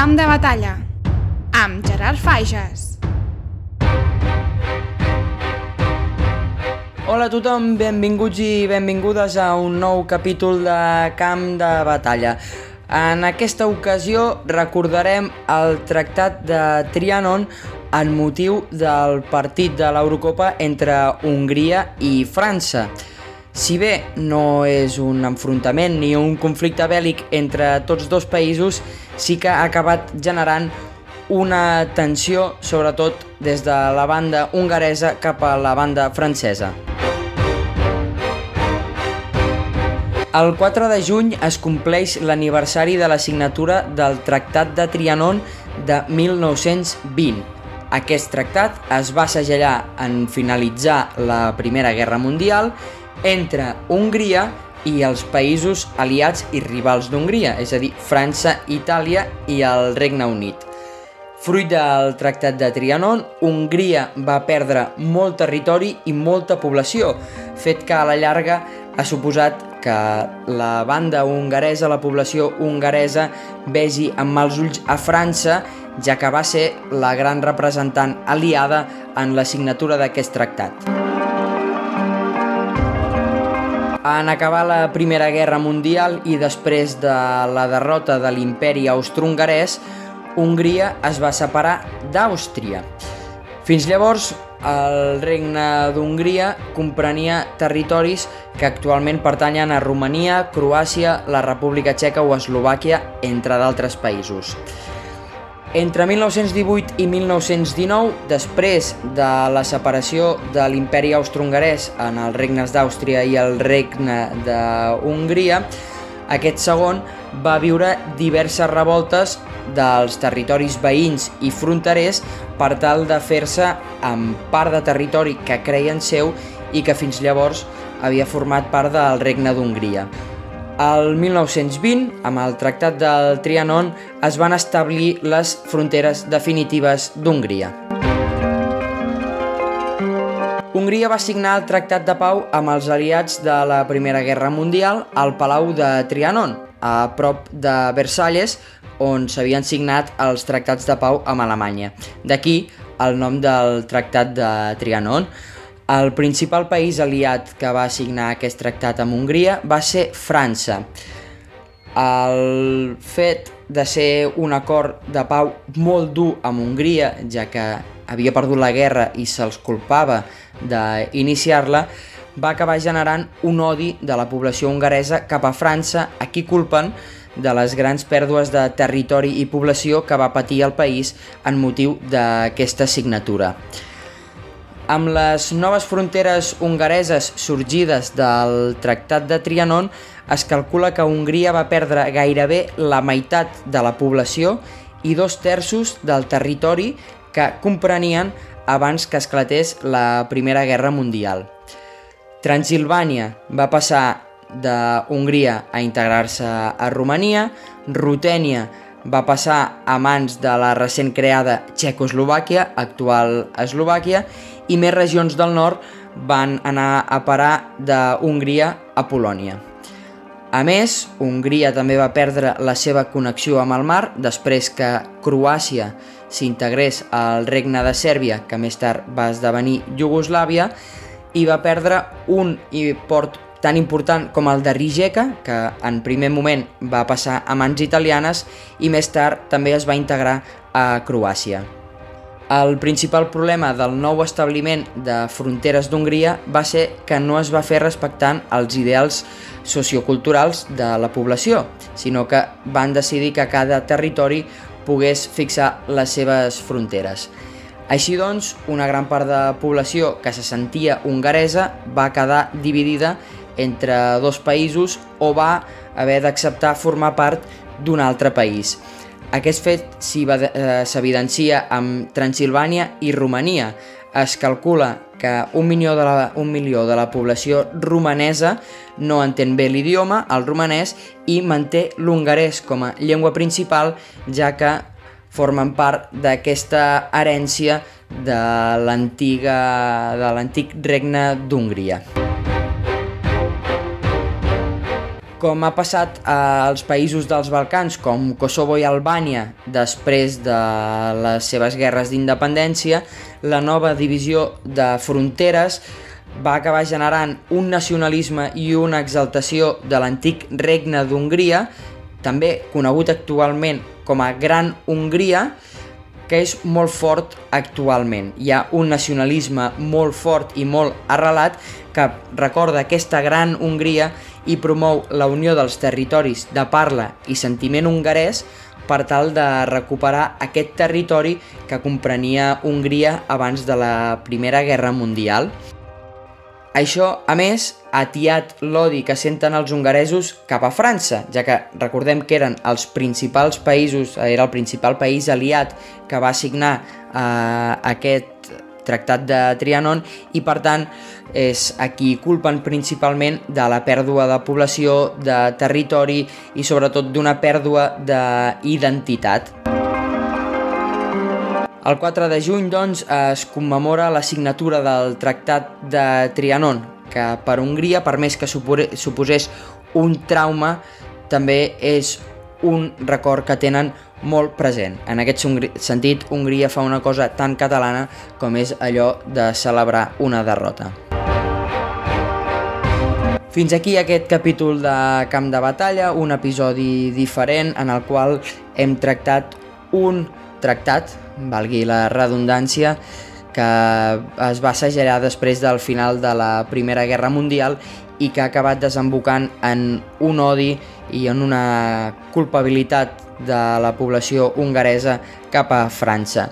Camp de batalla amb Gerard Fages. Hola a tothom, benvinguts i benvingudes a un nou capítol de Camp de batalla. En aquesta ocasió recordarem el Tractat de Trianon en motiu del partit de l'Eurocopa entre Hongria i França. Si bé no és un enfrontament ni un conflicte bèl·lic entre tots dos països, sí que ha acabat generant una tensió, sobretot des de la banda hongaresa cap a la banda francesa. El 4 de juny es compleix l'aniversari de la signatura del Tractat de Trianon de 1920. Aquest tractat es va segellar en finalitzar la Primera Guerra Mundial entre Hongria i els països aliats i rivals d'Hongria, és a dir, França, Itàlia i el Regne Unit. Fruit del Tractat de Trianon, Hongria va perdre molt territori i molta població, fet que a la llarga ha suposat que la banda hongaresa, la població hongaresa, vegi amb mals ulls a França, ja que va ser la gran representant aliada en la signatura d'aquest tractat. En acabar la Primera Guerra Mundial i després de la derrota de l'imperi austro-hongarès, Hongria es va separar d'Àustria. Fins llavors, el regne d'Hongria comprenia territoris que actualment pertanyen a Romania, Croàcia, la República Txeca o Eslovàquia, entre d'altres països. Entre 1918 i 1919, després de la separació de l'imperi austro-hongarès en els regnes d'Àustria i el regne d'Hongria, aquest segon va viure diverses revoltes dels territoris veïns i fronterers per tal de fer-se amb part de territori que creien seu i que fins llavors havia format part del regne d'Hongria. El 1920, amb el Tractat del Trianon, es van establir les fronteres definitives d'Hongria. Hongria va signar el Tractat de Pau amb els aliats de la Primera Guerra Mundial al Palau de Trianon, a prop de Versalles, on s'havien signat els tractats de pau amb Alemanya. D'aquí el nom del Tractat de Trianon. El principal país aliat que va signar aquest tractat amb Hongria va ser França. El fet de ser un acord de pau molt dur amb Hongria, ja que havia perdut la guerra i se'ls culpava d'iniciar-la, va acabar generant un odi de la població hongaresa cap a França, a qui culpen de les grans pèrdues de territori i població que va patir el país en motiu d'aquesta signatura. Amb les noves fronteres hongareses sorgides del Tractat de Trianon, es calcula que Hongria va perdre gairebé la meitat de la població i dos terços del territori que comprenien abans que esclatés la Primera Guerra Mundial. Transilvània va passar de Hongria a integrar-se a Romania, Rutènia va passar a mans de la recent creada Txecoslovàquia, actual Eslovàquia, i més regions del nord van anar a parar d'Hongria a Polònia. A més, Hongria també va perdre la seva connexió amb el mar després que Croàcia s'integrés al regne de Sèrbia, que més tard va esdevenir Iugoslàvia, i va perdre un port tan important com el de Rijeka, que en primer moment va passar a mans italianes i més tard també es va integrar a Croàcia. El principal problema del nou establiment de fronteres d'Hongria va ser que no es va fer respectant els ideals socioculturals de la població, sinó que van decidir que cada territori pogués fixar les seves fronteres. Així doncs, una gran part de la població que se sentia hongaresa va quedar dividida entre dos països o va haver d'acceptar formar part d'un altre país. Aquest fet eh, s'evidencia amb Transilvània i Romania. Es calcula que un milió, de la, un milió de la població romanesa no entén bé l'idioma, el romanès, i manté l'hongarès com a llengua principal, ja que formen part d'aquesta herència de l'antic regne d'Hongria. Com ha passat als països dels Balcans com Kosovo i Albània després de les seves guerres d'independència, la nova divisió de fronteres va acabar generant un nacionalisme i una exaltació de l'antic regne d'Hongria, també conegut actualment com a Gran Hongria, que és molt fort actualment. Hi ha un nacionalisme molt fort i molt arrelat que recorda aquesta gran Hongria i promou la unió dels territoris de parla i sentiment hongarès per tal de recuperar aquest territori que comprenia Hongria abans de la Primera Guerra Mundial. Això, a més, ha atiat l'odi que senten els hongaresos cap a França, ja que recordem que eren els principals països, era el principal país aliat que va signar eh, aquest tractat de Trianon i per tant és a qui culpen principalment de la pèrdua de població, de territori i sobretot d'una pèrdua d'identitat. El 4 de juny, doncs, es commemora la signatura del Tractat de Trianon, que per Hongria, per més que suposés un trauma, també és un record que tenen molt present. En aquest sentit, Hongria fa una cosa tan catalana com és allò de celebrar una derrota. Fins aquí aquest capítol de Camp de Batalla, un episodi diferent en el qual hem tractat un tractat, valgui la redundància, que es va assagerar després del final de la Primera Guerra Mundial i que ha acabat desembocant en un odi i en una culpabilitat de la població hongaresa cap a França.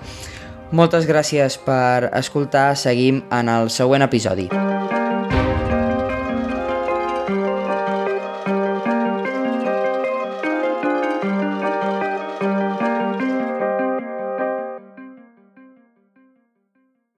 Moltes gràcies per escoltar, seguim en el següent episodi.